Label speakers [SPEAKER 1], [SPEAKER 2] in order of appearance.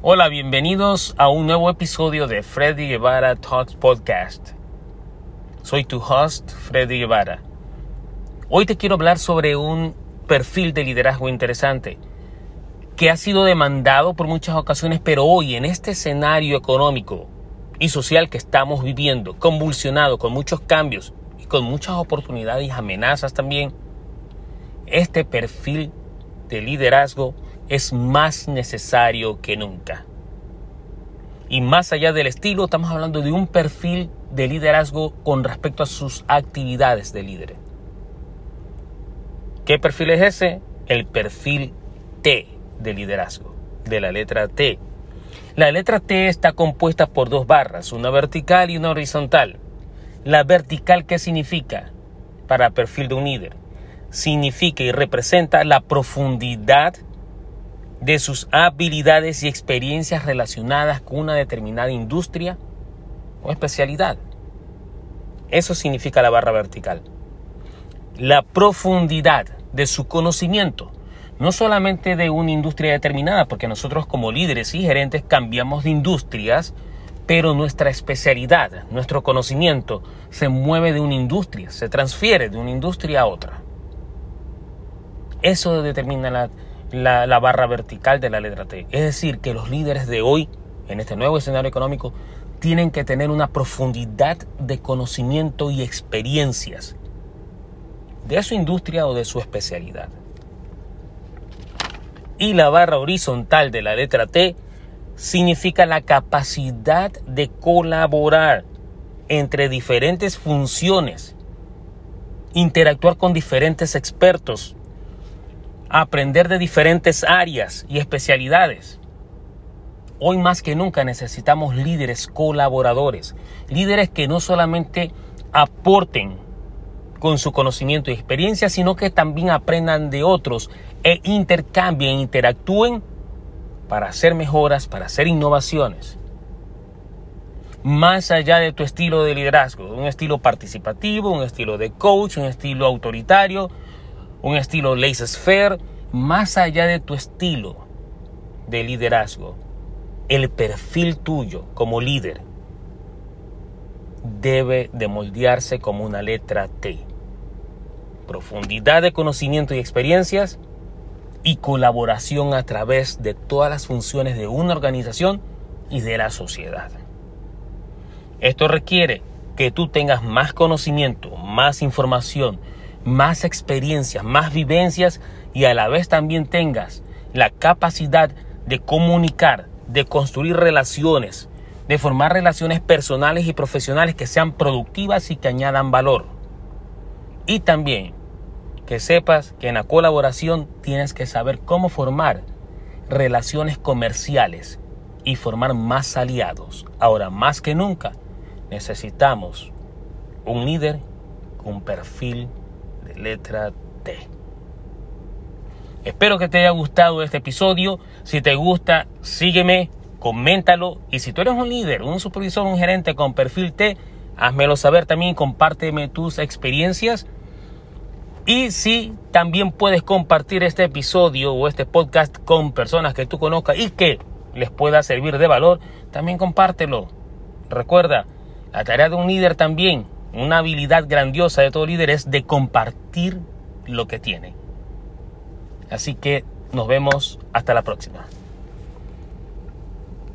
[SPEAKER 1] Hola, bienvenidos a un nuevo episodio de Freddy Guevara Talks Podcast. Soy tu host, Freddy Guevara. Hoy te quiero hablar sobre un perfil de liderazgo interesante que ha sido demandado por muchas ocasiones, pero hoy en este escenario económico y social que estamos viviendo, convulsionado, con muchos cambios y con muchas oportunidades y amenazas también, este perfil de liderazgo es más necesario que nunca. Y más allá del estilo, estamos hablando de un perfil de liderazgo con respecto a sus actividades de líder. ¿Qué perfil es ese? El perfil T de liderazgo, de la letra T. La letra T está compuesta por dos barras, una vertical y una horizontal. La vertical, ¿qué significa para perfil de un líder? Significa y representa la profundidad de sus habilidades y experiencias relacionadas con una determinada industria o especialidad. Eso significa la barra vertical. La profundidad de su conocimiento no solamente de una industria determinada, porque nosotros como líderes y gerentes cambiamos de industrias, pero nuestra especialidad, nuestro conocimiento se mueve de una industria, se transfiere de una industria a otra. Eso determina la, la, barra vertical de la letra T. Es decir, que los líderes de hoy, en este nuevo escenario económico, tienen que tener una profundidad de conocimiento y experiencias de su industria o de su especialidad y la barra horizontal de la letra T significa la capacidad de colaborar entre diferentes funciones, interactuar con diferentes expertos, aprender de diferentes áreas y especialidades. Hoy más que nunca necesitamos líderes colaboradores, líderes que no solamente aporten con su conocimiento y experiencia, sino que también aprendan de otros e intercambien, interactúen para hacer mejoras, para hacer innovaciones. Más allá de tu estilo de liderazgo, un estilo participativo, un estilo de coach, un estilo autoritario, un estilo laissez-faire, más allá de tu estilo de liderazgo, el perfil tuyo como líder debe de moldearse como una letra T. Profundidad de conocimiento y experiencias y colaboración a través de todas las funciones de una organización y de la sociedad. Esto requiere que tú tengas más conocimiento, más información, más experiencias, más vivencias y a la vez también tengas la capacidad de comunicar, de construir relaciones, de formar relaciones personales y profesionales que sean productivas y que añadan valor. Y también que sepas que en la colaboración tienes que saber cómo formar relaciones comerciales y formar más aliados. Ahora, más que nunca, necesitamos un líder con perfil letra T. Espero que te haya gustado este episodio. Si te gusta, sígueme, coméntalo. Y si tú eres un líder, un supervisor, un gerente con perfil T, házmelo saber también, compárteme tus experiencias y si también puedes compartir este episodio o este podcast con personas que tú conozcas y que les pueda servir de valor, también compártelo. Recuerda, la tarea de un líder también, una habilidad grandiosa de todo líder es de compartir lo que tiene. Así que nos vemos hasta la próxima.